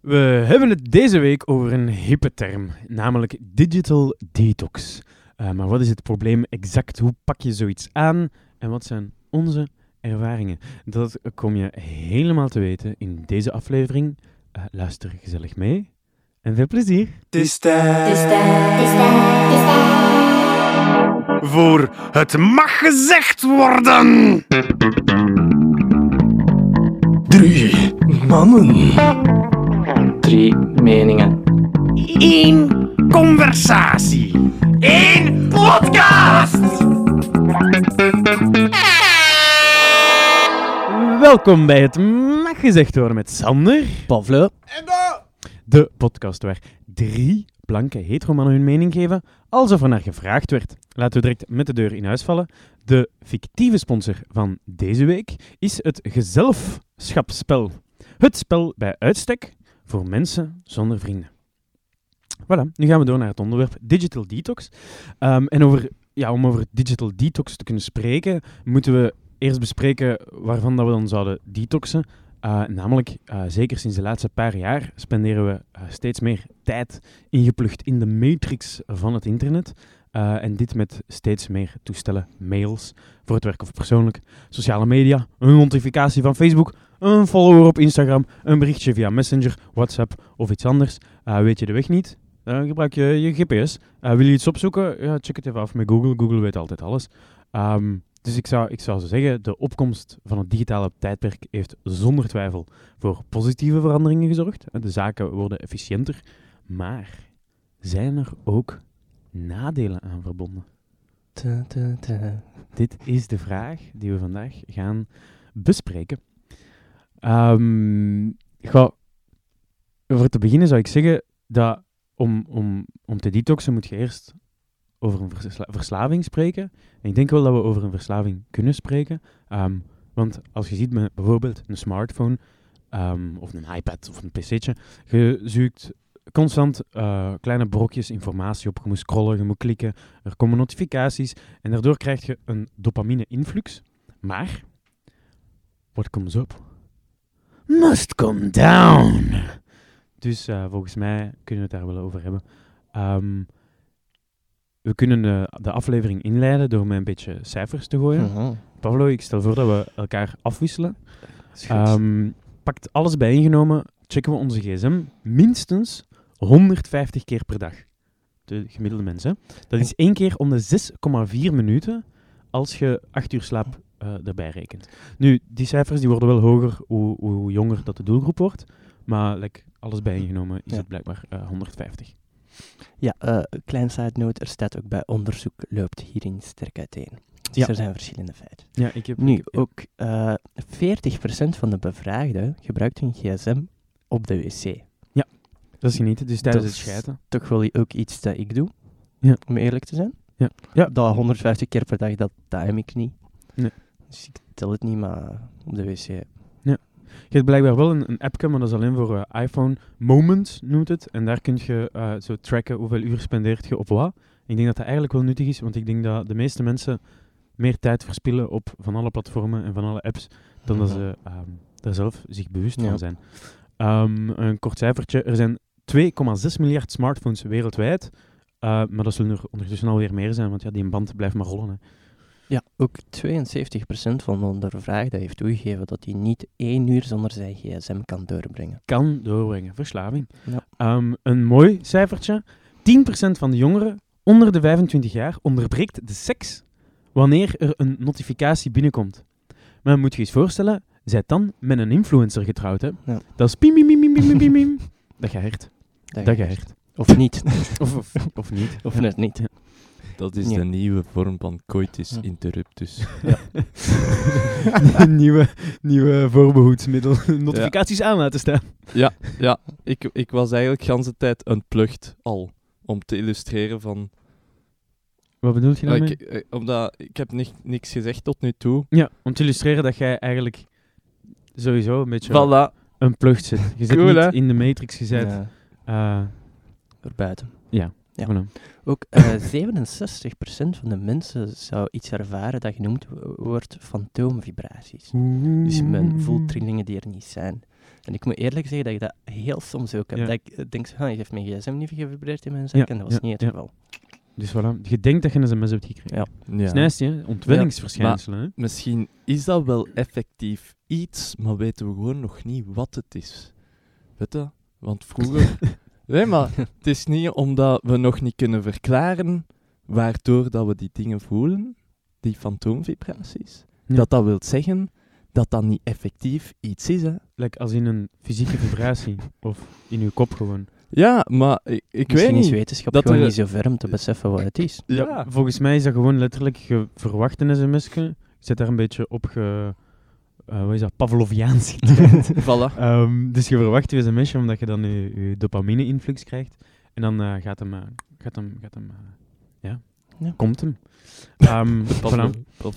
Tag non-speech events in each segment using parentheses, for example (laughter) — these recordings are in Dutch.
We hebben het deze week over een hippe term, namelijk digital detox. Uh, maar wat is het probleem exact? Hoe pak je zoiets aan? En wat zijn onze ervaringen? Dat kom je helemaal te weten in deze aflevering. Uh, luister gezellig mee en veel plezier. Het is tijd. Voor het mag gezegd worden. Drie mannen. Drie meningen. Eén conversatie. Eén podcast. Welkom bij het Mag Gezegd Worden met Sander. Pavlo. En dan... De podcast waar drie blanke heteromannen hun mening geven, alsof er naar gevraagd werd. Laten we direct met de deur in huis vallen. De fictieve sponsor van deze week is het gezelschapsspel. Het spel bij uitstek voor mensen zonder vrienden. Voilà, nu gaan we door naar het onderwerp Digital Detox. Um, en over, ja, om over Digital Detox te kunnen spreken, moeten we eerst bespreken waarvan dat we dan zouden detoxen. Uh, namelijk, uh, zeker sinds de laatste paar jaar spenderen we uh, steeds meer tijd ingeplucht in de matrix van het internet. en dit met steeds meer toestellen, mails, voor het werk of persoonlijk, sociale media, een notificatie van Facebook, een follower op Instagram, een berichtje via Messenger, WhatsApp of iets anders. weet je de weg niet? Dan gebruik je je GPS. wil je iets opzoeken? Ja, check het even af met Google. Google weet altijd alles. Um, dus ik zou, ik zou zo zeggen, de opkomst van het digitale tijdperk heeft zonder twijfel voor positieve veranderingen gezorgd. De zaken worden efficiënter. Maar zijn er ook nadelen aan verbonden? Ta, ta, ta. Dit is de vraag die we vandaag gaan bespreken. Um, ga, voor te beginnen zou ik zeggen dat om, om, om te detoxen moet je eerst over een versla verslaving spreken. En ik denk wel dat we over een verslaving kunnen spreken. Um, want als je ziet met bijvoorbeeld een smartphone um, of een iPad of een pc'tje, je zoekt constant uh, kleine brokjes informatie op. Je moet scrollen, je moet klikken, er komen notificaties en daardoor krijg je een dopamine-influx. Maar, what comes up must come down. Dus uh, volgens mij kunnen we het daar wel over hebben. Um, we kunnen uh, de aflevering inleiden door met een beetje cijfers te gooien. Uh -huh. Pavlo, ik stel voor dat we elkaar afwisselen. Um, pakt alles bijeengenomen, checken we onze gsm minstens 150 keer per dag. De gemiddelde mensen. Dat is één keer om de 6,4 minuten als je 8 uur slaap uh, erbij rekent. Nu, die cijfers die worden wel hoger hoe, hoe jonger dat de doelgroep wordt. Maar like, alles bijeengenomen is Ja. het blijkbaar uh, 150. Ja, uh, klein side note, er staat ook bij onderzoek loopt hierin sterk uiteen. Dus Ja. er zijn verschillende feiten. Ja, ik heb... Nu, ik- ook eh 40% van de bevraagden gebruikt hun gsm op de wc. Dat is genieten, dus tijdens Dat het is schijten. Toch wel ook iets dat ik doe, Ja. om eerlijk te zijn. Ja. Ja. Dat 150 keer per dag, dat time ik niet. Nee. Dus ik tel het niet, maar op de wc. Je hebt blijkbaar wel een, een appje, maar dat is alleen voor eh, iPhone. Moments noemt het. En daar kun je eh, zo tracken hoeveel uur spendeert je op wat. Ik denk dat dat eigenlijk wel nuttig is, want ik denk dat de meeste mensen meer tijd verspillen op van alle platformen en van alle apps, dan dat ze ehm, daar zelf zich bewust Ja. van zijn. Ehm, een kort cijfertje. Er zijn 2,6 miljard smartphones wereldwijd. Eh, maar dat zullen er ondertussen alweer meer zijn, want ja, die band blijft maar rollen. Hè. Ja, ook 72% van de ondervraagden heeft toegegeven dat hij niet één uur zonder zijn gsm kan doorbrengen. kan doorbrengen. Verslaving. Ja. Ehm, een mooi cijfertje. 10% van de jongeren onder de 25 jaar onderbreekt de seks wanneer er een notificatie binnenkomt. Maar moet je eens voorstellen, zij dan met een influencer getrouwd, hè? Ja. Dat is pim, pim, pim, pim, pim, pim. (laughs) Dat gehecht. Dat gehecht. Of niet. (laughs) Of, of, of niet. of net niet. Ja. Dat is Ja. de nieuwe vorm van coitus Ja. interruptus. Een (laughs) (laughs) nieuwe, nieuwe voorbehoedsmiddel. Notificaties aan laten staan. Ja, ja ik, ik was eigenlijk de hele tijd unplugged al. Om te illustreren van... Wat bedoel je Ah, daarmee? ik, eh, omdat ik heb ni- niks gezegd tot nu toe. Ja, om te illustreren dat jij eigenlijk sowieso een beetje Voilà. een plucht zit. Je zit Cool, niet hè? in de matrix gezet. Ja, Eh, erbuiten. ja, Ja. voilà. Ook eh (coughs) 67% van de mensen zou iets ervaren dat genoemd wo- wordt fantoomvibraties. Dus men voelt trillingen die er niet zijn. En ik moet eerlijk zeggen dat ik dat heel soms ook heb. Ja. Dat ik eh, denk, ah, je heeft mijn gsm niet gevibreerd in mijn zak, Ja, en dat was ja, niet het ja. geval. Dus voilà, je denkt dat je een sms hebt gekregen. Ja. Dat Ja. is nice, hè? Ontwenningsverschijnselen, hè? Misschien is dat wel effectief iets, maar weten we gewoon nog niet wat het is. Weet je? Want vroeger... (laughs) nee, maar het is niet omdat we nog niet kunnen verklaren waardoor dat we die dingen voelen, die fantoomvibraties, Ja. dat dat wil zeggen dat dat niet effectief iets is, hè. Like als in een fysieke vibratie. of in je kop gewoon. Ja, maar ik, ik weet Misschien is niet. wetenschap dat gewoon er- niet zo ver om te beseffen wat het is. Ja, Volgens mij is dat gewoon letterlijk, je verwacht een sms'je. Je zit daar een beetje op ge... eh, wat is dat? Pavloviaans getraind. (laughs) voilà. Ehm, dus je verwacht je sms'je omdat je dan je, je dopamine-influx krijgt. En dan eh, gaat hem... eh, gaat hem, gaat hem eh, ja, Ja. komt hem. (laughs) Ehm, voilà.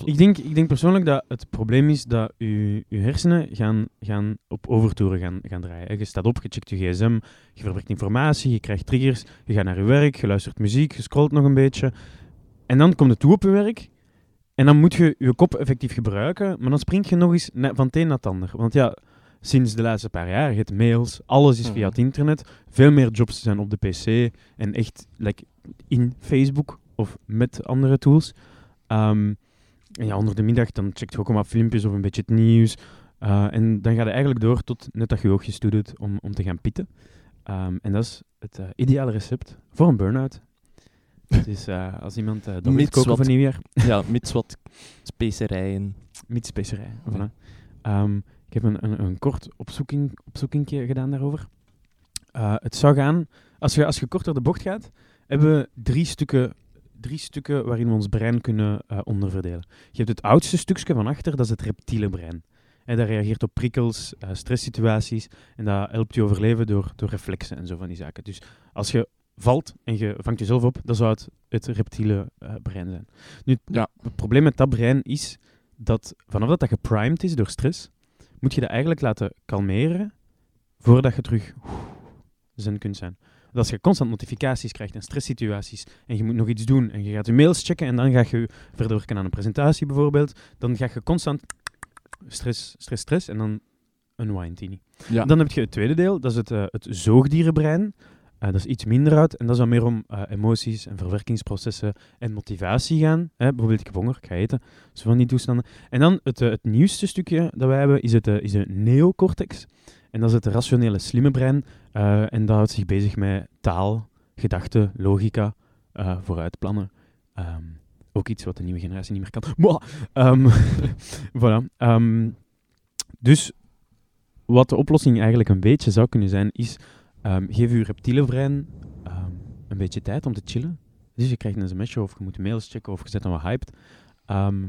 Ik denk, ik denk persoonlijk dat het probleem is dat je, je hersenen gaan, gaan op overtoeren gaan, gaan draaien. Je staat op, je checkt je gsm, je verwerkt informatie, je krijgt triggers, je gaat naar je werk, je luistert muziek, je scrolt nog een beetje. En dan komt het toe op je werk. En dan moet je je kop effectief gebruiken, maar dan spring je nog eens van het een naar het ander. Want ja, sinds de laatste paar jaar, je hebt mails, alles is via Mhm. het internet. Veel meer jobs zijn op de pc en echt like, in Facebook of met andere tools. Ehm, en ja, onder de middag dan checkt je ook maar filmpjes of een beetje het nieuws. Eh, en dan gaat je eigenlijk door tot net dat je je oogjes toe doet om, om te gaan pitten. Ehm, en dat is het eh, ideale recept voor een burn-out. Dus als iemand uh, dat Mits voor nieuwjaar, (laughs) Ja, mits wat specerijen. met specerij. Ja. Voilà. Ehm, ik heb een, een, een kort opzoeking, opzoekingje gedaan daarover. Eh, het zou gaan, als je, als je kort door de bocht gaat, hebben we drie stukken, drie stukken waarin we ons brein kunnen onderverdelen. Je hebt het oudste stukje van achter, dat is het reptiele brein. En dat reageert op prikkels, eh, stresssituaties en dat helpt je overleven door, door reflexen en zo van die zaken. Dus als je valt en je vangt jezelf op, dan zou het het reptiele eh, brein zijn. Nu, Ja. het probleem met dat brein is dat vanaf dat dat geprimed is door stress, moet je dat eigenlijk laten kalmeren voordat je terug zen kunt zijn. Als je constant notificaties krijgt en stresssituaties en je moet nog iets doen en je gaat je mails checken en dan ga je verder werken aan een presentatie bijvoorbeeld, dan ga je constant stress, stress, stress en dan unwind die niet. Ja. Dan heb je het tweede deel, dat is het, eh, het zoogdierenbrein. Eh, dat is iets minder uit en dat zou meer om eh, emoties en verwerkingsprocessen en motivatie gaan. Hè? Bijvoorbeeld, ik heb honger, ik ga eten. Zo van die toestanden. En dan het, eh, het nieuwste stukje dat wij hebben is, het, is de neocortex. En dat is het rationele slimme brein. En dat houdt zich bezig met taal, gedachten, logica, vooruitplannen. Ehm, ook iets wat de nieuwe generatie niet meer kan. (laughs) Mwah! Ehm, (laughs) voilà. Ehm, dus wat de oplossing eigenlijk een beetje zou kunnen zijn, is ehm, geef je reptiele brein ehm, een beetje tijd om te chillen. Dus je krijgt een sms'je of je moet mails checken of je zet dan wat hyped. Ehm,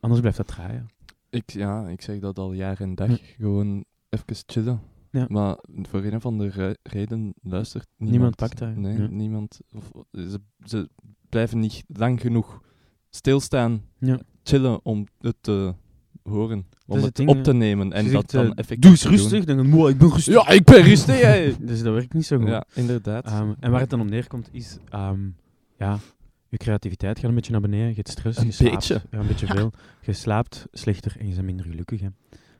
anders blijft dat draaien. Ik, ja, ik zeg dat al jaar en dag. Hm. Gewoon even chillen. Ja. Maar voor een of andere re- reden luistert niemand. Niemand pakt daar, Nee, ja. niemand. Of, ze, ze blijven niet lang genoeg stilstaan, Ja. chillen om het te horen. Om het het ding, op te nemen en Je dat dan eh, effectief Doe eens rustig. Dan denk ik, "Wow, ik ben rustig. Ja, ik ben rustig, hè. (laughs) Dus dat werkt niet zo goed. Ja, inderdaad. Ehm, en waar het dan om neerkomt is, ehm, ja, je creativiteit gaat een beetje naar beneden, je hebt stress, Een je slaapt, beetje. Ja, een beetje veel. Je slaapt slechter en je bent minder gelukkig. Hè.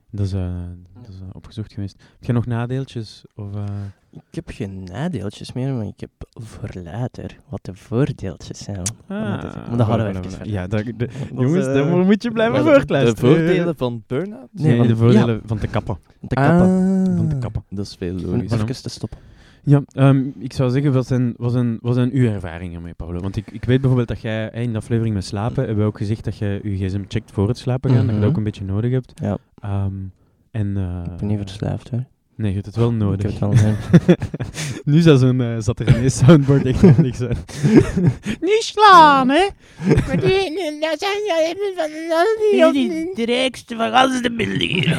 Dat is, eh, dat is eh, opgezocht geweest. Heb jij nog nadeeltjes? Of, eh, Ik heb geen nadeeltjes meer, maar ik heb voor later wat de voordeeltjes zijn. maar dat, maar dat hadden we even verder. Ja, dat, de- Dat jongens, daar moet je blijven Maar de- voortluisteren. De voordelen van burn-out? Nee, Nee, van- de voordelen van te kappen. De kappen. Van te kappen. Dat is veel Om logisch. Voilà. even te stoppen. Ja, ehm, ik zou zeggen, wat zijn, wat zijn, wat zijn uw ervaringen mee, Paulo? Want ik, ik weet bijvoorbeeld dat jij hè, in de aflevering met slapen, hebben we ook gezegd dat je je gsm checkt voor het slapen gaan, dat je dat Mhm. ook een beetje nodig hebt. Ja. Ehm, en, eh, Ik ben niet verslaafd hoor. Nee, je hebt het wel Ik nodig. heb het wel nodig. (laughs) nu zou zo'n uh, zat er ineens soundboard echt handig zijn. (laughs) Niet slaan, hè? Maar die, dat zijn ja, van dat die, die rijkste van alles de building. (laughs)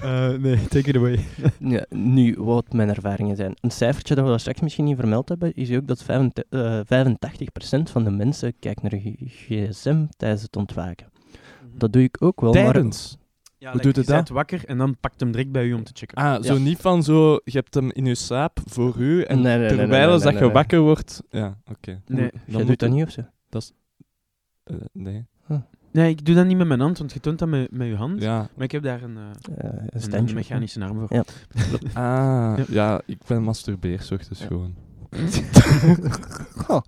Eh, nee, take it away. Ja, nu, wat mijn ervaringen zijn. Een cijfertje dat we daar straks misschien niet vermeld hebben, is ook dat 85, eh, 85% van de mensen kijkt naar je gsm tijdens het ontwaken. Dat doe ik ook wel, maar... Tijdens. Ja, Hoe doet het je dat? wakker en dan pakt hem direct bij u om te checken. Ah, zo Ja. niet van zo, je hebt hem in je slaap voor u en Nee, nee, nee, terwijl nee, nee, als dat nee, je nee. wakker wordt... Ja, oké. Nee, Jij doet dat niet of zo? Eh, nee. Nee, ik doe dat niet met mijn hand, want je toont dat met, met je hand. Ja. Maar ik heb daar een, eh, een mechanische arm voor. Ja. (laughs) Ah, Ja. ja, ik ben masturbeer, ochtends Ja. gewoon. (laughs) (laughs)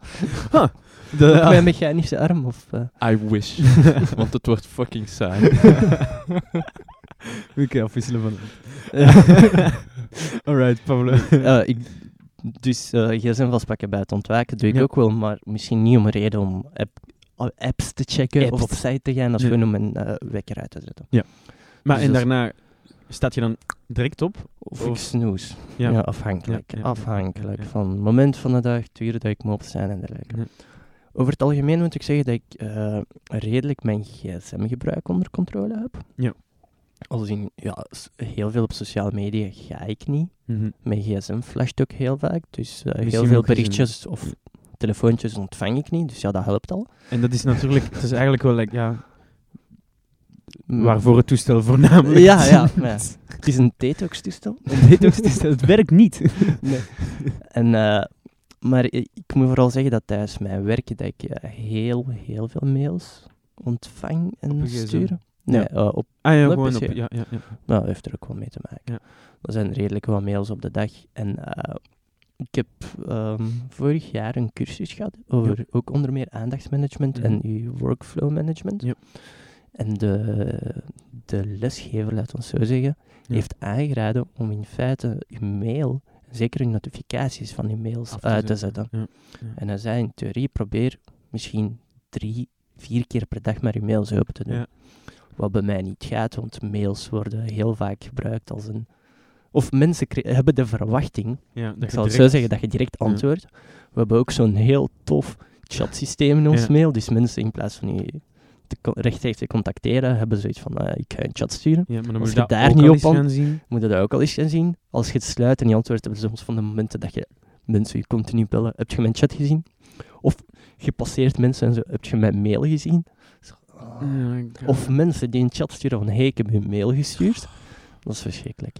De, Ook Mijn mechanische arm of... eh, I wish. (laughs) Want het wordt fucking saai. (laughs) Oké, afwisselen van. (laughs) Alright, Pablo. Eh, ik, dus eh gsm vastpakken bij het ontwaken doe ik Ja. ook wel, maar misschien niet om een reden om app, apps te checken Apps. of op site te gaan, dat is Ja. gewoon om een eh, wekker uit te zetten. Maar Dus en daarna staat je dan direct op? Of, Of- ik snoes. Ja. Ja, afhankelijk. Ja, ja, ja, afhankelijk ja, ja. van het moment van de dag, het uur dat ik moet opstaan en dergelijke. Over het algemeen moet ik zeggen dat ik eh, redelijk mijn gsm-gebruik onder controle heb. Ja. Als in, ja, heel veel op sociale media ga ik niet. Mhm. Mijn gsm flasht ook heel vaak, dus eh, heel veel berichtjes of telefoontjes ontvang ik niet, dus ja, dat helpt al. En dat is natuurlijk, het is eigenlijk wel, like, ja, waarvoor het toestel voornamelijk Ja, is. ja, ja. Het is een detox-toestel. Een detox-toestel, het werkt niet. Nee. En, eh, maar ik moet vooral zeggen dat tijdens mijn werk dat ik eh, heel, heel veel mails ontvang en je sturen. Nee, Ja. eh, op, Ah ja, gewoon PC. op, ja, ja, ja. nou, heeft er ook wel mee te maken. Ja. Er zijn redelijk wat mails op de dag. En eh, ik heb ehm, vorig jaar een cursus gehad over ook onder meer aandachtsmanagement en Mhm. uw workflow management. Ja. En de, de lesgever, laat ons zo zeggen, heeft aangeraden om in feite uw mail, zeker uw notificaties van uw mails, te uit te zetten. zetten. Ja, ja. En hij zei in theorie, probeer misschien drie, vier keer per dag maar uw mails open te doen. Ja. Wat bij mij niet gaat, want mails worden heel vaak gebruikt als een... Of mensen hebben de verwachting, ik je zal het zo direct- zeggen, dat je direct antwoordt. We hebben ook zo'n heel tof chatsysteem in ons mail, dus mensen in plaats van je te rechtstreeks te contacteren, hebben zoiets van, eh, ik ga een chat sturen. Ja, maar dan Als moet je daar niet op eens an- gaan zien. Moet je dat ook al eens gaan zien. Als je het sluit en niet antwoordt, hebben ze soms van de momenten dat je mensen je continu bellen. Heb je mijn chat gezien? Of je passeert mensen en zo, heb je mijn mail gezien? Zo, ah. Ja, ik- Of mensen die een chat sturen van, hey, ik heb je mail gestuurd. Dat is verschrikkelijk.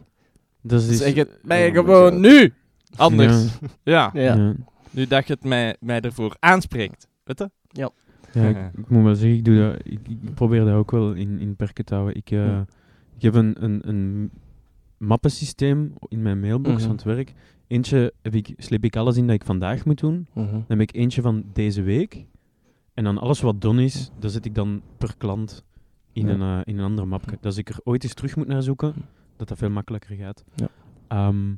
dat is dus- Zeg het mij Oh gewoon nu! Anders. Ja. Ja. Ja. Nu dat je het mij, mij ervoor aanspreekt. Weet je? Ja, ik, ik (laughs) moet wel zeggen, ik, doe dat, ik, ik probeer dat ook wel in, in perken te houden. Ik, Ja. ik heb een, een, een mappensysteem in mijn mailbox Mhm. aan het werk. Eentje heb ik, sleep ik alles in dat ik vandaag moet doen. Mhm. Dan heb ik eentje van deze week. En dan alles wat done is, dat zet ik dan per klant in, Ja. een, eh, in een andere mapje. Dat als ik er ooit eens terug moet naar zoeken, dat dat veel makkelijker gaat. Ja. Ehm,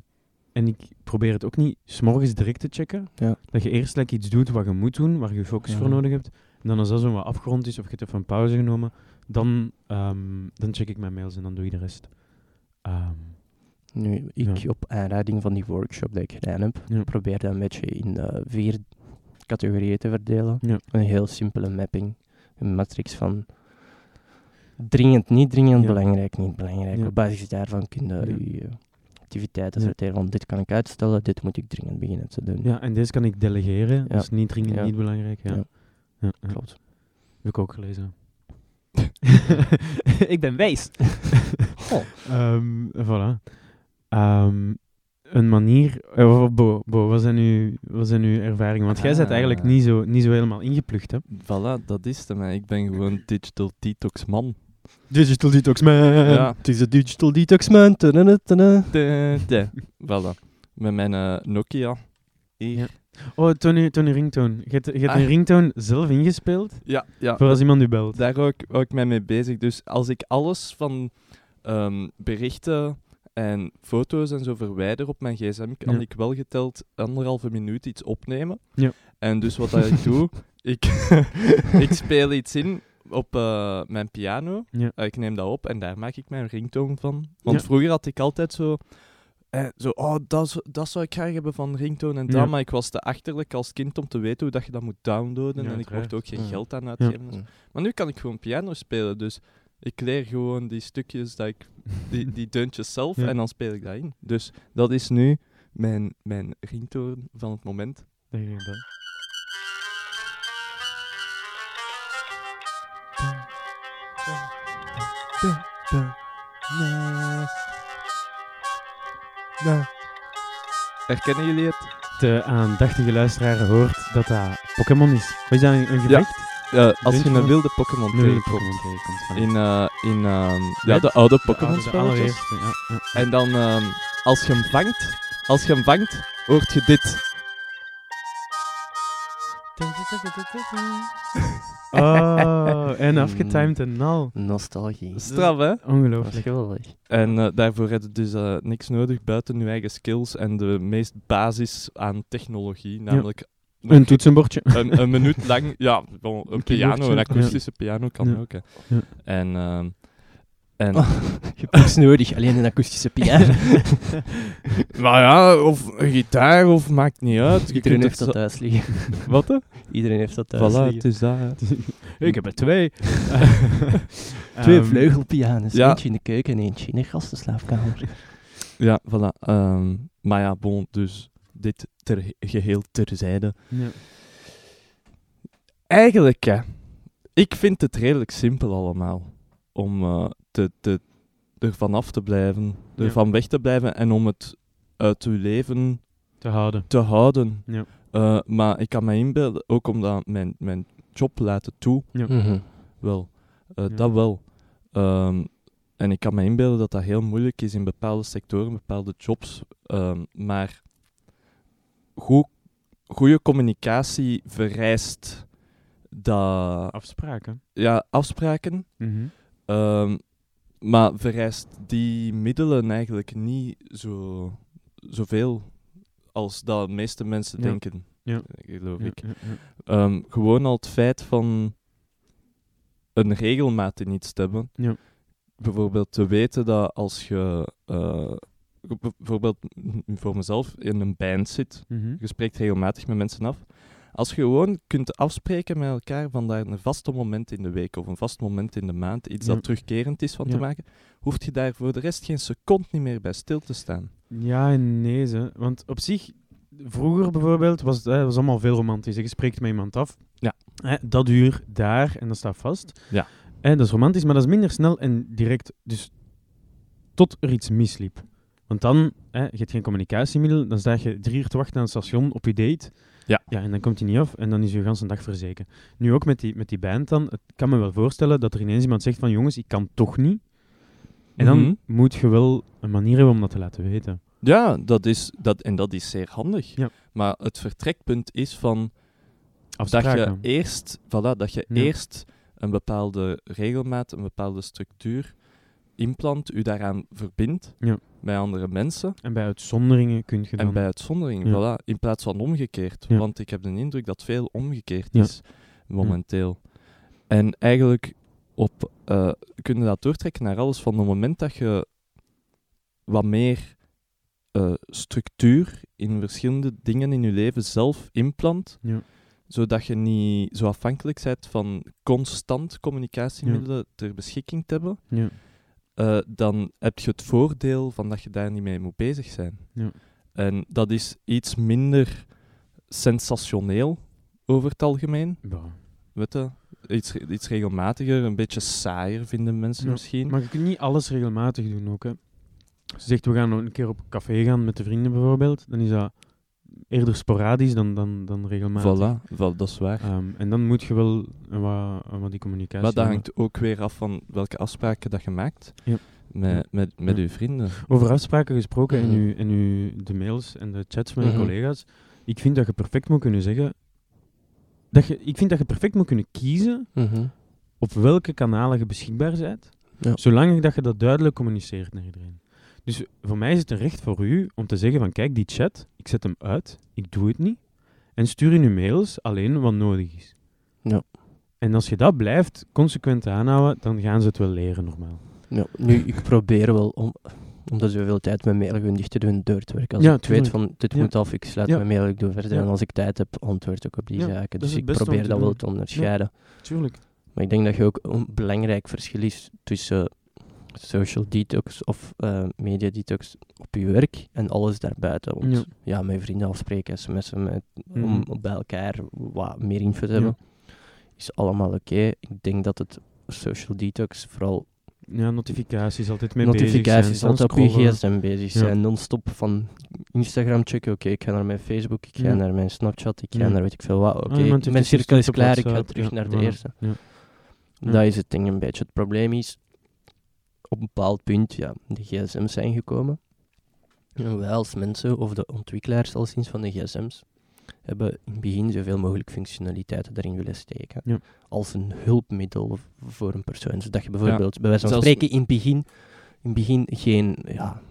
en ik probeer het ook niet s'morgens direct te checken. Ja. Dat je eerst like, iets doet wat je moet doen, waar je focus voor Ja. nodig hebt. En dan als dat zo wat afgerond is, of je hebt even een pauze genomen, dan, ehm, dan check ik mijn mails en dan doe je de rest. Ehm, Nu, ik Ja. op aanleiding van die workshop die ik gedaan heb, Ja. probeer dat een beetje in vier categorieën te verdelen. Ja. Een heel simpele mapping. Een matrix van dringend, niet dringend, belangrijk, niet belangrijk. Op basis daarvan kun je je activiteiten sorteren van dit kan ik uitstellen, dit moet ik dringend beginnen te doen. ja, en deze kan ik delegeren. Dat is niet dringend, niet belangrijk. Ja. Ja. Klopt. Heb ik ook gelezen. (laughs) ik ben wijs. (laughs) Ehm, voilà. Ehm, een manier... eh, Bo, Bo wat, zijn uw, wat zijn uw ervaringen? Want jij bent Ah. eigenlijk niet zo, niet zo helemaal ingeplucht, hè? Voilà, dat is het. Maar ik ben gewoon digital detox man. Digital Detox Man. Ja. Het is een digital detox man. De, de. Voilà. Met mijn eh, Nokia. Hier. Ja. Oh, Tony, Tony Ringtone. Je hebt, je hebt Ah. een ringtone zelf ingespeeld, Ja, ja. voor als iemand u belt. Daar hou ik, hou ik mij mee bezig. Dus als ik alles van ehm, berichten en foto's en zo verwijder op mijn gsm, kan Ja. ik wel geteld anderhalve minuut iets opnemen. Ja. En dus wat dat ik (laughs) doe, ik, (laughs) ik speel iets in op eh, mijn piano. Ja. Eh, ik neem dat op en daar maak ik mijn ringtone van. Want Ja. vroeger had ik altijd zo... eh, zo, oh, dat, is- dat zou ik graag hebben van ringtone en dat. Ja. Maar ik was te achterlijk als kind om te weten hoe dat je dat moet downloaden. Ja, en ik mocht ook geen Ja. geld aan uitgeven. Mm. Maar nu kan ik gewoon piano spelen, dus ik leer gewoon die stukjes, dat ik, die, die deuntjes zelf, Ja. en dan speel ik dat in. Dus dat is nu mijn, mijn ringtone van het moment. Daar ga je bel. Herkennen jullie het? De aandachtige luisteraar hoort dat dat Pokémon is. Wat is dat, een, een gevecht? eh, als je een wilde Pokémon tegenkomt. In, eh, in ehm, ja, Nee, de oude De Pokémon spelletjes. ja, ja. En dan, ehm, als je hem vangt, als je hem vangt, hoort je dit. Oh, (laughs) en afgetimed en al. Nostalgie. Straf, hè? Ongelooflijk. geweldig. En eh, daarvoor heb je dus eh, niks nodig buiten je eigen skills en de meest basis aan technologie, namelijk Een toetsenbordje. (laughs) een, een minuut lang, ja, een piano, een akoestische piano kan Ja. ook. Hè. Ja. En, ehm, en Oh. (laughs) Je hebt niks nodig, alleen een akoestische piano. (laughs) maar ja, of een gitaar, of maakt niet uit. Je Iedereen heeft het dat zo- thuis liggen. (laughs) Wat? hè? Iedereen heeft dat thuis Voilà, liggen. het is dat. Ik heb er twee. Twee Ehm, vleugelpianos. ja. Eentje in de keuken en eentje in de gastenslaapkamer. Ja, voilà. ehm, maar ja, bon, dus dit ter, geheel terzijde. Ja. Eigenlijk, hè, ik vind het redelijk simpel allemaal. Om eh, te, te, ervan af te blijven, Ja. ervan weg te blijven en om het uit uw leven Te houden. te houden. Ja. Eh, maar ik kan me inbeelden, ook omdat mijn, mijn job laat het toe, Ja. Mhm. wel. Eh, Ja. Dat wel. Ehm, en ik kan me inbeelden dat dat heel moeilijk is in bepaalde sectoren, bepaalde jobs. Ehm, maar goed, goede communicatie vereist dat, Afspraken. ja, afspraken. Mhm. Ehm, maar vereist die middelen eigenlijk niet zo, zoveel als dat de meeste mensen Ja. denken, Ja. geloof Ja, ik. Ehm, gewoon al het feit van een regelmaat in iets te hebben. Ja. Bijvoorbeeld te weten dat als je eh, bijvoorbeeld voor mezelf in een band zit, Mhm. je spreekt regelmatig met mensen af. Als je gewoon kunt afspreken met elkaar van daar een vaste moment in de week of een vast moment in de maand, iets Ja. dat terugkerend is van Ja. te maken, hoeft je daar voor de rest geen seconde niet meer bij stil te staan. Ja en nee, ze. want op zich, vroeger bijvoorbeeld, was het eh, was allemaal veel romantisch. Je spreekt met iemand af. Ja. Hè, dat uur, daar, en dat staat vast. Ja. En dat is romantisch, maar dat is minder snel en direct. Dus tot er iets misliep. Want dan, hè, je hebt geen communicatiemiddel, dan sta je drie uur te wachten aan het station op je date. Ja. Ja, en dan komt hij niet af en dan is je hele dag verzeken. Nu ook met die, met die band dan, het kan me wel voorstellen dat er ineens iemand zegt van jongens, ik kan toch niet. En dan Mhm. moet je wel een manier hebben om dat te laten weten. Ja, dat is, dat, en dat is zeer handig. Ja. Maar het vertrekpunt is van dat je eerst, voilà, dat je Ja. eerst een bepaalde regelmaat, een bepaalde structuur inplant, u daaraan verbindt Ja. Bij andere mensen. En bij uitzonderingen kun je dan... En bij uitzondering, Ja. voilà, in plaats van omgekeerd. Ja. Want ik heb de indruk dat veel omgekeerd is momenteel. En eigenlijk op, eh kun je dat doortrekken naar alles van het moment dat je wat meer eh, structuur in verschillende dingen in je leven zelf inplant, Ja. zodat je niet zo afhankelijk bent van constant communicatiemiddelen ter beschikking te hebben, Ja. Eh, dan heb je het voordeel van dat je daar niet mee moet bezig zijn. Ja. En dat is iets minder sensationeel over het algemeen. Weet je? Iets, iets regelmatiger, een beetje saaier vinden mensen Ja, misschien. Maar je kunt niet alles regelmatig doen ook. Hè. Als je zegt, we gaan nog een keer op café gaan met de vrienden bijvoorbeeld, dan is dat eerder sporadisch dan, dan, dan regelmatig. Voilà, dat is waar. Ehm, en dan moet je wel wat, wat die communicatie maar dat hebben. hangt ook weer af van welke afspraken dat je maakt Ja. met, met, met Ja. je vrienden. Over afspraken gesproken en, Mhm. uw, en uw, de mails en de chats met je Mhm. collega's. Ik vind dat je perfect moet kunnen zeggen... Dat je, ik vind dat je perfect moet kunnen kiezen Mhm. op welke kanalen je beschikbaar bent, Ja. zolang dat je dat duidelijk communiceert naar iedereen. Dus voor mij is het een recht voor u om te zeggen van kijk, die chat, ik zet hem uit, ik doe het niet, en stuur in uw mails alleen wat nodig is. Ja. En als je dat blijft consequent aanhouden, dan gaan ze het wel leren normaal. Ja, nu, ik probeer wel om, omdat zoveel tijd met mail gewoon dicht te doen, door te werken. Als Ja, ik weet van, dit Ja. moet af, ik sluit Ja. mijn mail, ik doe verder. En als ik tijd heb, antwoord ik op die Ja, zaken. Dus ik probeer dat wel te onderscheiden. Tuurlijk. Maar ik denk dat je ook een belangrijk verschil is tussen social detox of eh, media detox op je werk en alles daarbuiten. Want Ja. ja, met vrienden afspreken, sms'en, met, om bij elkaar wat meer info te hebben, is allemaal oké. Ik denk dat het social detox vooral Ja, notificaties altijd mee Notificaties bezig zijn. altijd op je gsm bezig Ja. zijn, non-stop van Instagram checken, oké, ik ga naar mijn Facebook, ik ga Ja. naar mijn Snapchat, ik ga Ja. naar weet ik veel wat, oké, Ah, iemand heeft mijn cirkel is klaar, ik ga terug ja, naar de eerste. Ja. Ja. Dat is het ding een beetje. Het probleem is, op een bepaald punt, ja, de gsm's zijn gekomen. En wij als mensen, of de ontwikkelaars al sinds van de gsm's, hebben in het begin zoveel mogelijk functionaliteiten erin willen steken. Ja. Als een hulpmiddel voor een persoon. Zodat je bijvoorbeeld, bij wijze van Zelfs- spreken, in het begin, in begin geen ja,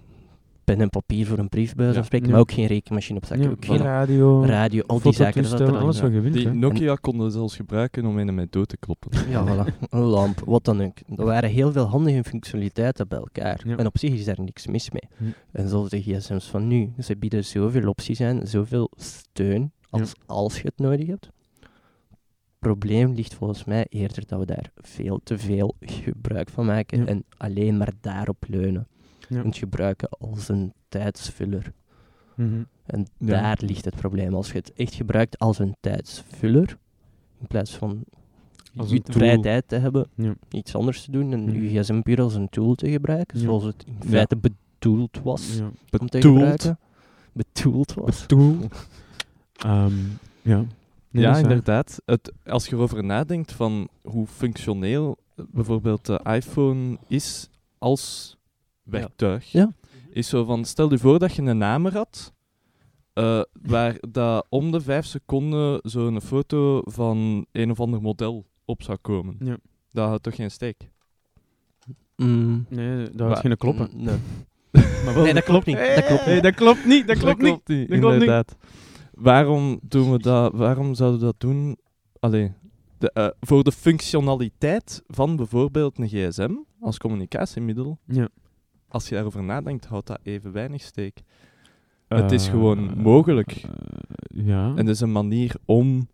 pen en papier voor een brief, bij wijze van Ja. spreken, Ja. maar ook geen rekenmachine op zak, Ja, ook geen geen radio, radio, al die zaken. er alles wat je wilt. Die hè. Nokia konden zelfs gebruiken om een met dood te kloppen. Ja, voilà. Een lamp, wat dan ook. Er waren heel veel handige functionaliteiten bij elkaar. Ja. En op zich is daar niks mis mee. Hm. En zoals de gsm's van nu. Ze bieden zoveel opties aan, zoveel steun, als, als je het nodig hebt. Het probleem ligt volgens mij eerder dat we daar veel te veel gebruik van maken Ja. en alleen maar daarop leunen. Ja. En het gebruiken als een tijdsvuller. Mhm. En Ja. daar ligt het probleem. Als je het echt gebruikt als een tijdsvuller, in plaats van Als je een vrije tijd te hebben, Ja. iets anders te doen en Mhm. je gsm puur als een tool te gebruiken, Ja. zoals het in Ja. feite bedoeld was Ja. om te Bedoeld. gebruiken. Bedoeld was. Ehm, ja. Nee, inderdaad. Het, als je erover nadenkt van hoe functioneel eh, bijvoorbeeld de iPhone is als werktuig, Ja. is zo van, stel je voor dat je een hamer had, eh, waar dat om de vijf seconden zo'n foto van een of ander model op zou komen. Ja. Dat had toch geen steek? Mm. Nee, dat had geen kloppen. Mm, Nee. (laughs) Maar wel- nee, dat klopt niet. Dat klopt Nee, niet. dat klopt niet. Dat klopt niet. niet, Dat klopt niet. inderdaad. Waarom doen we dat? Waarom zouden we dat doen? Allee, de, eh, voor de functionaliteit van bijvoorbeeld een gsm als communicatiemiddel, Ja. Als je daarover nadenkt, houdt dat even weinig steek. Het is Eh, gewoon mogelijk. eh, ja. En is een manier om,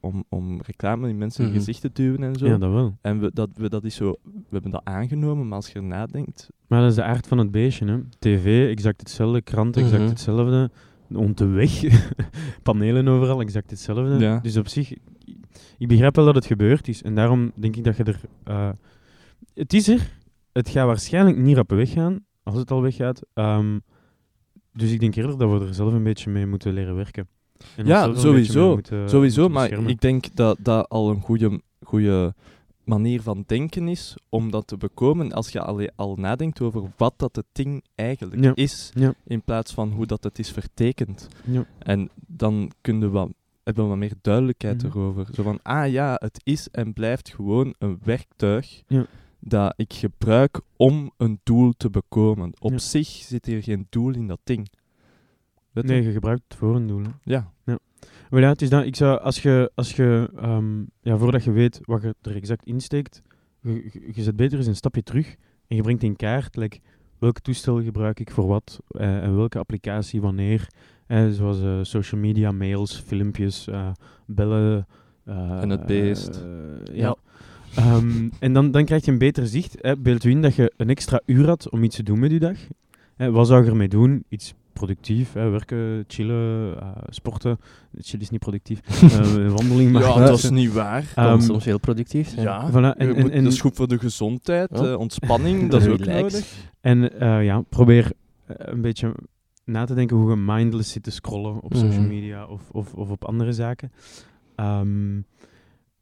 om, om reclame in mensen Mhm. gezicht te duwen en zo. ja, dat wel. En we, dat, we, dat is zo, we hebben dat aangenomen, maar als je er nadenkt, Maar dat is de aard van het beestje. Hè. TV, exact hetzelfde. Krant, exact Mhm. hetzelfde. Om de weg. (laughs) Panelen overal, exact hetzelfde. Ja. Dus op zich, ik begrijp wel dat het gebeurd is. En daarom denk ik dat je er... eh, het is er. Het gaat waarschijnlijk niet rap weggaan, als het al weggaat. Ehm, dus ik denk eerder dat we er zelf een beetje mee moeten leren werken. En Ja, sowieso. moeten- Sowieso, moeten maar ik denk dat dat al een goede, goede manier van denken is om dat te bekomen als je al, al nadenkt over wat dat het ding eigenlijk Ja. is, Ja. in plaats van hoe dat het is vertekend. Ja. En dan kunnen we hebben we wat meer duidelijkheid Mhm. erover. Zo van, ah ja, het is en blijft gewoon een werktuig Ja. Dat ik gebruik om een doel te bekomen. Op Ja. zich zit hier geen doel in dat ding. Weet? Nee, je gebruikt het voor een doel. hè. Ja. Maar ja, het is dat, ik zou, als je, als je ehm, ja, voordat je weet wat je er exact insteekt, je, je, je zet beter eens een stapje terug en je brengt in kaart, like, welk toestel gebruik ik voor wat eh, en welke applicatie wanneer. Eh, zoals social media, mails, filmpjes, eh, bellen. eh, En het beest. Ja. ja. Ehm, en dan, dan krijg je een beter zicht. Hè. Beeld u in dat je een extra uur had om iets te doen met je dag. Hè, wat zou je ermee doen? Iets productief, hè, werken, chillen, eh, sporten. Chillen is niet productief. (laughs) Eh, wandeling Ja, maken. dat is niet waar. Kan Ehm, soms heel productief zijn. Ja, Voilà, en, en- en- dat is goed voor de gezondheid, Ja. eh, ontspanning, (laughs) dat is ook nodig. En eh, ja, probeer een beetje na te denken hoe je mindless zit te scrollen op social Mhm. media of, of, of op andere zaken. Ehm,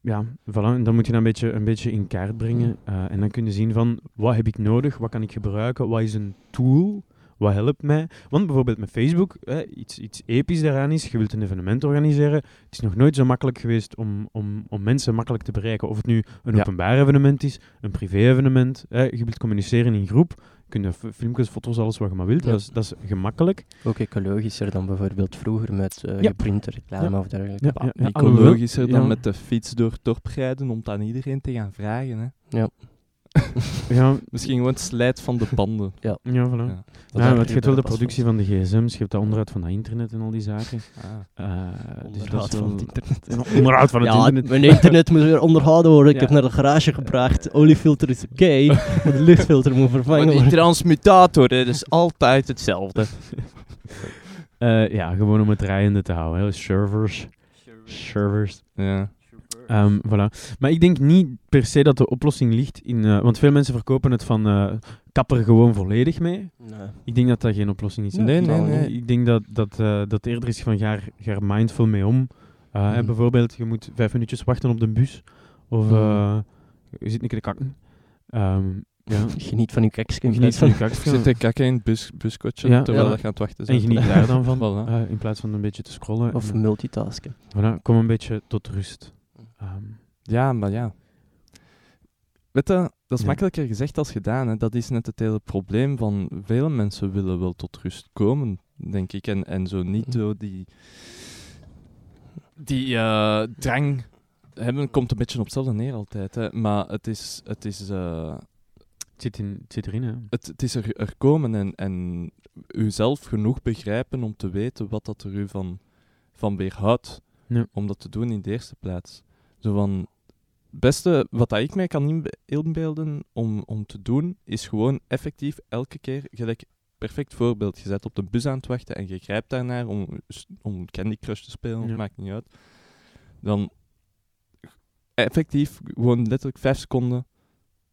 ja, voilà. En dan moet je dat een beetje, een beetje in kaart brengen. Eh, en dan kun je zien van, wat heb ik nodig? Wat kan ik gebruiken? Wat is een tool? Wat helpt mij? Want bijvoorbeeld met Facebook, hè, iets, iets episch daaraan is, je wilt een evenement organiseren. Het is nog nooit zo makkelijk geweest om, om, om mensen makkelijk te bereiken. Of het nu een Ja. openbaar evenement is, een privé-evenement. Hè, je wilt communiceren in groep. Je kunt f- filmpjes, foto's, alles wat je maar wilt. Ja. Dat, is, dat is gemakkelijk. Ook ecologischer dan bijvoorbeeld vroeger met eh Ja. geprinte reclame Ja. of dergelijke. Ja, Bah, ja, ja. Ecologischer dan met de fiets door het dorp rijden om het aan iedereen te gaan vragen. Hè. Ja, (laughs) Misschien gewoon het slijt van de banden. ja, voilà. Ja. Ja, het geeft wel de productie van de gsm's, je hebt dat onderhoud van dat internet en al die zaken. Ah. Eh, dus dat Onderhoud is van het internet. (laughs) En onderhoud van het ja, internet. mijn internet moet weer onderhouden worden. Ik Ja. heb naar de garage gebracht. Oliefilter is oké, (laughs) maar de luchtfilter moet vervangen Maar die worden. transmutator, hè, dat is altijd hetzelfde. Eh, ja, gewoon om het draaiende te houden. Hè. Servers. Servers. Ja. Ehm, voilà. Maar ik denk niet per se dat de oplossing ligt in... eh, want veel mensen verkopen het van eh kap er gewoon volledig mee. Nee. Ik denk dat dat geen oplossing is. Nee, nee, nee. Ik denk dat dat, eh, dat eerder is van ga er, ga er mindful mee om. Eh, hè, Mhm. bijvoorbeeld, je moet vijf minuutjes wachten op de bus. Of Mhm. eh, je zit een keer te kakken. Ehm, ja. Geniet van uw keksje. in Geniet van je kakje. Zit te kakken in het bus, buskotje Ja. terwijl Ja. dat je het wachten En geniet daar dan van. (laughs) Voilà. eh, in plaats van een beetje te scrollen. Of En, multitasken. voilà, kom een beetje tot rust. Ehm, Ja, maar ja. Weet je, dat is Ja. makkelijker gezegd als gedaan. Hè. Dat is net het hele probleem van vele mensen willen wel tot rust komen, denk ik. En, en zo niet Mhm. door die, die eh, drang hebben, komt een beetje op hetzelfde neer altijd. Hè. Maar het is, het is, eh, het, zit in, het zit erin, hè. het, het is er, er komen en, en uzelf genoeg begrijpen om te weten wat dat er u van, van weerhoudt Ja. om dat te doen in de eerste plaats. Zo van, het beste wat dat ik mij kan inbe- inbeelden om, om te doen, is gewoon effectief elke keer, gelijk, perfect voorbeeld, je zet op de bus aan het wachten en je grijpt daarnaar om, om Candy Crush te spelen, Ja. maakt niet uit. Dan effectief gewoon letterlijk vijf seconden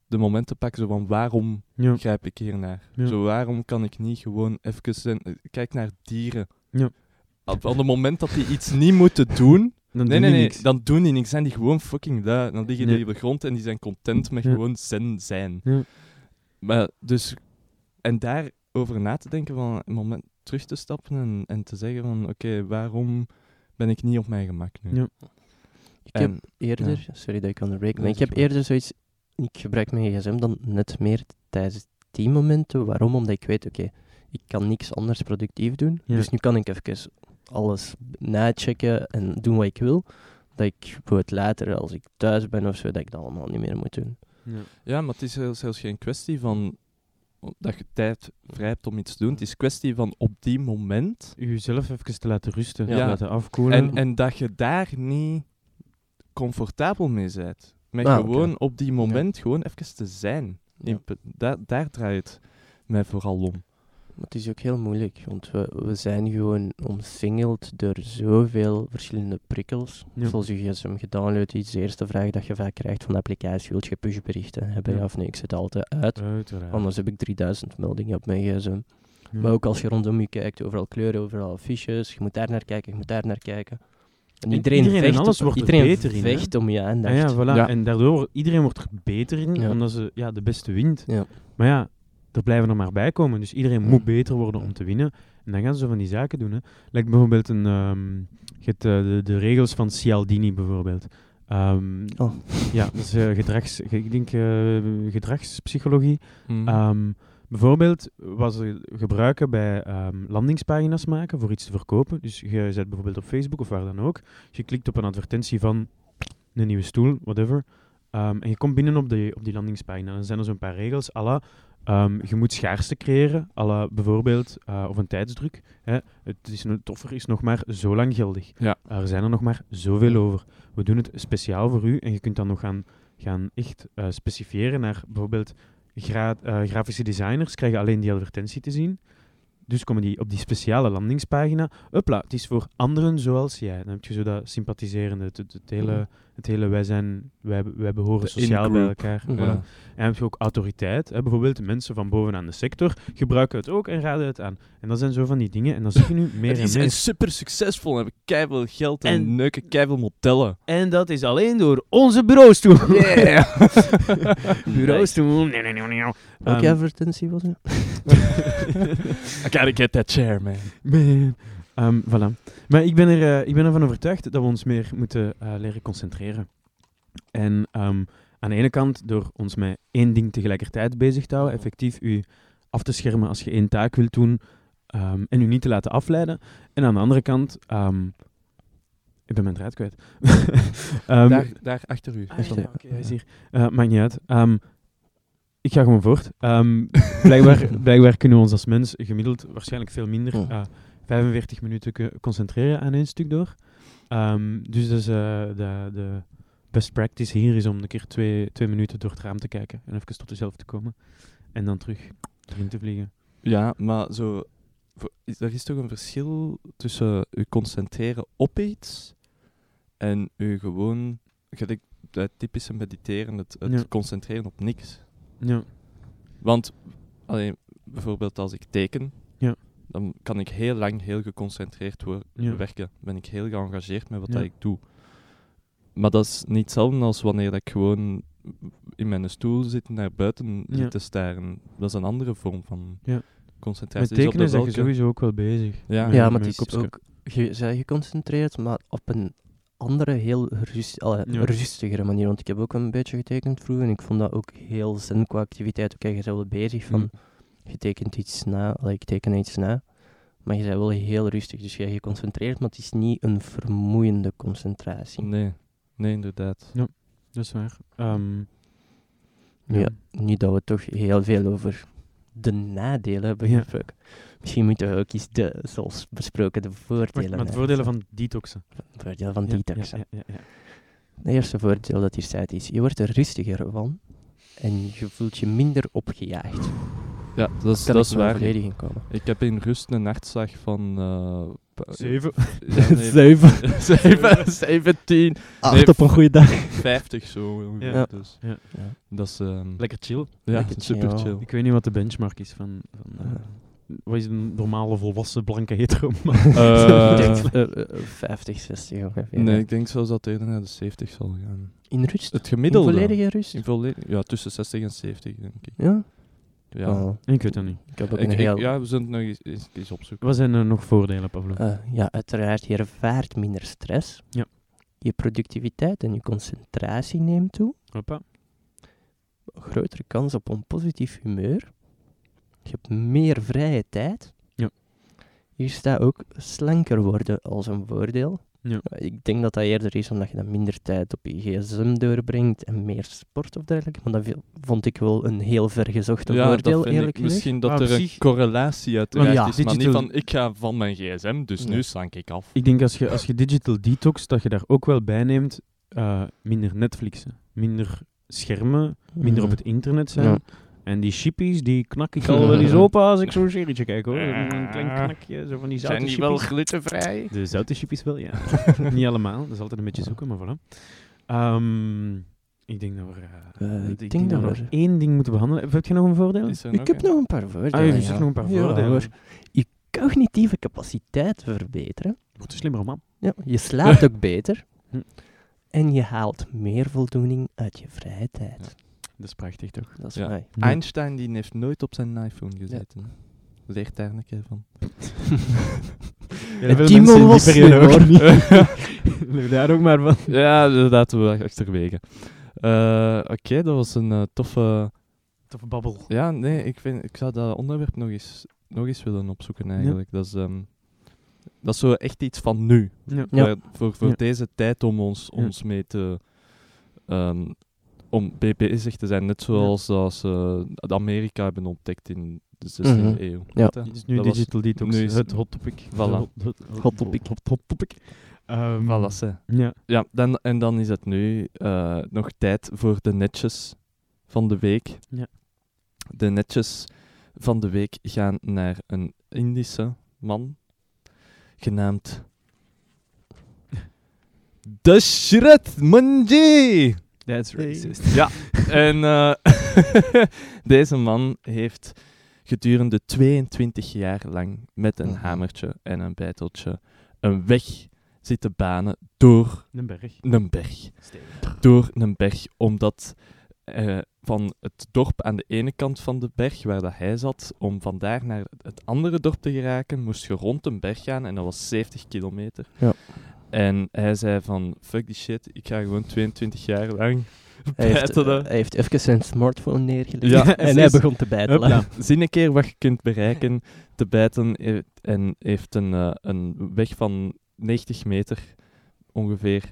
de momenten pakken zo van waarom Ja. grijp ik hiernaar? Ja. Zo, waarom kan ik niet gewoon even... eh, Kijk naar dieren. Ja. Op, op het moment dat die iets niet moeten doen... Dan nee, doen nee, die nee. niks. Dan doen die niks. Zijn die gewoon fucking lui. Dan liggen Nee. die op de grond en die zijn content met Ja. gewoon zen zijn. Ja. Maar dus... En daarover na te denken van een moment terug te stappen en, en te zeggen van... Oké, waarom ben ik niet op mijn gemak nu? Ja. Ik heb eerder, sorry dat ik maar Nee, ik heb eerder zoiets, ik gebruik mijn gsm dan net meer tijdens die momenten. Waarom? Omdat ik weet, oké, ik kan niks anders productief doen, Ja. dus nu kan ik even alles nachecken en doen wat ik wil. Dat ik bijvoorbeeld later, als ik thuis ben of zo, dat ik dat allemaal niet meer moet doen. Ja. Ja, maar het is zelfs zelfs geen kwestie van dat je tijd vrij hebt om iets te doen. Het is een kwestie van op die moment. Jezelf even te laten rusten, Ja. te laten afkoelen. En, en dat je daar niet comfortabel mee bent. Met Ah, gewoon op die moment gewoon even te zijn. Ja. Da- daar draait het mij vooral om. Maar het is ook heel moeilijk, want we, we zijn gewoon omsingeld door zoveel verschillende prikkels. Ja. Zoals je gsm gedownload is, de eerste vraag dat je vaak krijgt van de applicatie, wil je pushberichten hebben, Ja. of nee? Ik zet altijd uit, Uiteraard. anders heb ik 3000 meldingen op mijn gsm. Ja. Maar ook als je rondom je kijkt, overal kleuren, overal affiches, je moet daar naar kijken, je moet daar naar kijken. En En iedereen, en vecht, alles op- wordt er iedereen beter in, hè? vecht om je aandacht. Ah ja, voilà. Ja. En daardoor, iedereen wordt er beter in, Ja. omdat ze ja, de beste wint. Ja. Maar ja, er blijven er maar bij komen. Dus iedereen moet beter worden om te winnen. En dan gaan ze van die zaken doen. Hè. Lijkt bijvoorbeeld een, ehm, je hebt, eh, de, de regels van Cialdini bijvoorbeeld. Ehm, Oh. Ja, dat is eh, gedrags, ge- ik denk eh, gedragspsychologie. Mhm. Ehm, bijvoorbeeld wat ze gebruiken bij ehm, landingspagina's maken voor iets te verkopen. Dus je zet bijvoorbeeld op Facebook of waar dan ook. Je klikt op een advertentie van een nieuwe stoel, whatever. Ehm, en je komt binnen op die, op die landingspagina. Dan zijn er zo'n paar regels. à ehm, je moet schaarste creëren, la bijvoorbeeld, eh, of een tijdsdruk. Hè. Het, is, een- het offer is nog maar zo lang geldig. Ja. Er zijn er nog maar zoveel over. We doen het speciaal voor u en je kunt dan nog gaan, gaan echt eh, specifieren naar bijvoorbeeld gra- eh, grafische designers krijgen alleen die advertentie te zien. Dus komen die op die speciale landingspagina. Uppla, het is voor anderen zoals jij. Dan heb je zo dat sympathiserende, het, het, het hele, het hele wij zijn, wij, wij behoren De sociaal bij elkaar. Ja. Voilà. En heb je ook autoriteit. Hè. Bijvoorbeeld de mensen van bovenaan de sector gebruiken het ook en raden het aan. En dat zijn zo van die dingen. En dan zie je nu (laughs) meer En en die meer. zijn super succesvol, hebben keiveel geld en, En- neuken keiveel modellen. En dat is alleen door onze bureaustoel. (laughs) Yeah! (laughs) bureaustoel. Welke Ehm, advertentie was het? I gotta get that chair, man. Man. Ehm, voilà. Maar ik ben, er, eh, ik ben ervan overtuigd dat we ons meer moeten eh, leren concentreren. En ehm, aan de ene kant door ons met één ding tegelijkertijd bezig te houden, effectief u af te schermen als je één taak wilt doen ehm, en u niet te laten afleiden. En aan de andere kant, ehm, ik ben mijn draad kwijt. (laughs) Ehm, daar, daar achter u. Ah, ja, oké, hij is hier. Eh, maakt niet uit. Ehm, ik ga gewoon voort. Ehm, (laughs) blijkbaar, blijkbaar kunnen we ons als mens gemiddeld waarschijnlijk veel minder Ja. Eh, 45 minuten concentreren aan één stuk door. Ehm, dus dat is, eh, de, de best practice hier is om een keer twee, twee minuten door het raam te kijken en even tot jezelf te komen. En dan terug erin te vliegen. Ja, maar zo, er is toch een verschil tussen u concentreren op iets en u gewoon gelijk, het typische mediteren, het, het Ja. concentreren op niks. Ja. Want, allee, bijvoorbeeld als ik teken. Dan kan ik heel lang heel geconcentreerd Ja. werken. Ben ik heel geëngageerd met wat Ja. dat ik doe. Maar dat is niet hetzelfde als wanneer dat ik gewoon in mijn stoel zit en naar buiten Ja. zit te staren. Dat is een andere vorm van Ja. Met concentratie. Dus op tekenen zeg je sowieso ook wel bezig. Ja. Ja, maar het is ook... Je bent geconcentreerd, maar op een andere, heel rust, allee, Ja. rustigere manier. Want ik heb ook een beetje getekend vroeger en ik vond dat ook heel zen qua activiteit. Oké, je bent wel bezig van... Mm. Je tekent iets na, ik teken iets na. Maar je bent wel heel rustig, dus je geconcentreerd, maar het is niet een vermoeiende concentratie. Nee, nee, inderdaad. Dat is waar. Ehm, Ja, nu dat we toch heel veel over de nadelen hebben Ja. gesproken. Misschien moeten we ook eens de, zoals besproken, de voordelen Wacht, maar de voordelen van detoxen. Voordelen van Ja, detoxen. Ja, ja, ja, ja. Het eerste voordeel dat hier staat is, je wordt er rustiger van en je voelt je minder opgejaagd. Ja, dat is, Kan dat is waar. volledig in komen. Ik heb in rust een hartslag van... eh, pa- Zeven. Ja, (laughs) nee, Zeven. zeven, (laughs) 17, Acht Nee, op een goede dag. (laughs) 50 zo ongeveer. Ja. Dus Ja. Ja. dat is ehm, Lekker chill. ja, lekker super chill. chill. Ik weet niet wat de benchmark is van... van eh, Ja. wat is een normale volwassen blanke hetero eh, 50, 60 ongeveer. nee, ik denk zelfs dat het eerder naar de 70 zal gaan. In rust? Het In gemiddelde. volledige rust? In volledig- ja, tussen 60 en 70 denk ik. Ja? Ja, Oh, Ik weet dat niet. ik heb ook ik, een ik- heel... ja we zullen het nog eens, eens, eens opzoeken. Wat zijn er nog voordelen, Pavlo? Eh, ja, uiteraard, je ervaart minder stress. Ja. Je productiviteit en je concentratie neemt toe. Hoppa. Grotere kans op een positief humeur. Je hebt meer vrije tijd. Hier staat ook slanker worden als een voordeel. Ja. Ik denk dat dat eerder is omdat je dan minder tijd op je gsm doorbrengt en meer sport of dergelijke. Maar dat vond ik wel een heel vergezochte ja, voordeel, dat vind eerlijk gezegd. misschien dat Maar er op een correlatie uiteraard ja, is, maar niet van ik ga van mijn gsm, dus nu slank ik af. Ik denk als je, als je digital detox, dat je daar ook wel bij neemt eh, minder Netflixen, minder schermen, minder op Mhm. het internet zijn. En die chippies, die knak ik (laughs) al wel eens open als ik zo'n serietje kijk hoor. Een klein knakje, zo van die zoute chippies. glutenvrij? De zoute chippies wel, ja. (laughs) Niet allemaal, dat is altijd een beetje zoeken, maar voilà. Ehm, ik denk dat we, eh, Eh, ik ik denk denk dat we nog één ding moeten behandelen. Heb je nog een voordeel? Ik heb een? nog een paar voordelen. Ah, je hebt ja. nog een paar voordelen. Je cognitieve capaciteit verbeteren. Wordt een slimmer man. Ja, je slaapt (laughs) ook beter. Hm. En je haalt meer voldoening uit je vrije tijd. Dat is prachtig toch? Dat is Ja. mooi. Einstein die heeft nooit op zijn iPhone gezeten. hè. Leert daar een keer van. (laughs) Ja, Timo die was periode slim, ook niet. Leef (laughs) daar ook maar van. ja, dat laten we achterwege. Eh Oké, dat was een eh, toffe... Toffe babbel. Ja, nee, ik, vind, ik zou dat onderwerp nog eens, nog eens willen opzoeken eigenlijk. Dat, is, ehm, dat is zo echt iets van nu. Ja. Ja. Voor voor Ja. deze tijd om ons, Ja. ons mee te... ehm, om bezig te zijn. Net zoals als, eh, de Amerika hebben ontdekt in de 16e Mhm. eeuw. Ja. Weet is nu Dat was- digital detox, nu is- het hot topic. Voilà. Hot, hot, Hot topic. Hot, hot topic. Ehm, Voilà, ze. Ja. Ja, dan, en dan is het nu eh, nog tijd voor de netjes van de week. Ja. De netjes van de week gaan naar een Indische man genaamd (laughs) Dashrath Manji. That's racist. (laughs) Ja, en eh, (laughs) deze man heeft gedurende 22 jaar lang met een Mhm. hamertje en een bijteltje een weg zitten banen door Een berg. een berg. Door een berg, omdat eh, van het dorp aan de ene kant van de berg, waar dat hij zat, om vandaar naar het andere dorp te geraken, moest je rond een berg gaan en dat was 70 kilometer. Ja. En hij zei van, fuck die shit, ik ga gewoon 22 jaar lang (laughs) Hij heeft, hij heeft even zijn smartphone neergelegd. Ja, (laughs) en hij begon te bijtelen. Hopla. Zie een keer wat je kunt bereiken, te bijten, en heeft een, eh, een weg van 90 meter ongeveer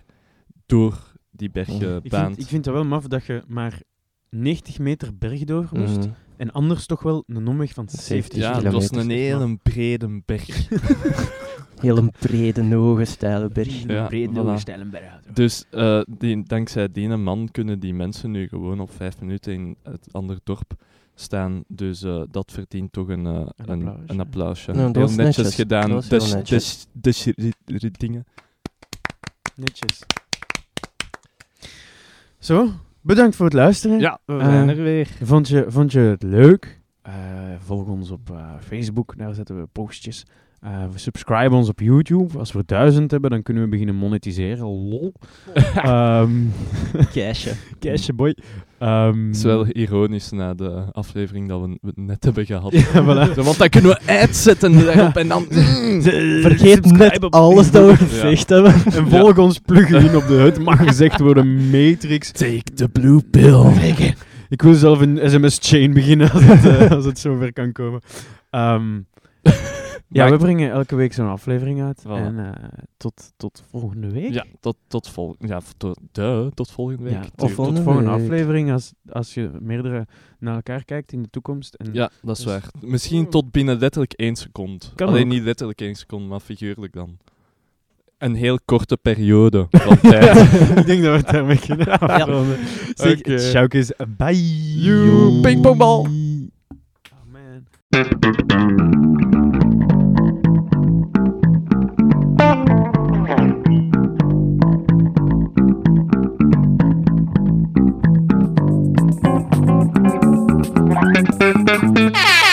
door die berg Oh. uh, Ik vind, ik vind het wel maf dat je maar 90 meter berg door moest. Mhm. En anders toch wel een omweg van 70 70 Ja, het was een hele brede berg. (laughs) Heel een brede, hoge, steile berg. Ja, voilà. Dus eh, die, dankzij die man kunnen die mensen nu gewoon op vijf minuten in het andere dorp staan. Dus eh, dat verdient toch een, eh, Een een, applausje. een applausje. Ja, dat heel netjes, netjes. gedaan. Dus, netjes. dus, dus, dingen. Netjes. Zo, bedankt voor het luisteren. Ja, we zijn er weer. Vond je, vond je het leuk? Eh, volg ons op eh, Facebook, daar zetten we postjes. Eh, we subscriben ons op YouTube. Als we duizend hebben, dan kunnen we beginnen monetiseren. Lol. (laughs) Ehm Cashje. Cashje boy. Ehm, Het is wel ironisch na de aflevering dat we het net hebben gehad. (laughs) Ja, voilà. Zo, Want dan kunnen we uitzetten daarop en dan... (laughs) Vergeet net alles dat we gezegd hebben. En volg ons plugin op de Het mag gezegd worden Matrix. Take the blue pill. Ik wil zelf een SMS-chain beginnen als het, eh, als het zover kan komen. Ehm, ja, we brengen elke week zo'n aflevering uit. Voilà. En eh, tot, tot volgende week. Ja, tot, tot, vol ja, tot, de, tot volgende week. Ja, tuurlijk. tot, tot volgende week. aflevering als, als je meerdere naar elkaar kijkt in de toekomst. En Ja, dat is Dus- waar. Misschien tot binnen letterlijk één seconde. Kan Alleen ook. niet letterlijk één seconde, maar figuurlijk dan. Een heel korte periode van (laughs) tijd. ik denk dat we het daarmee kunnen (laughs) afronden. Zeg, Oké. Sjoukes, bye. Joe, pingpongbal. Oh man. Thank you.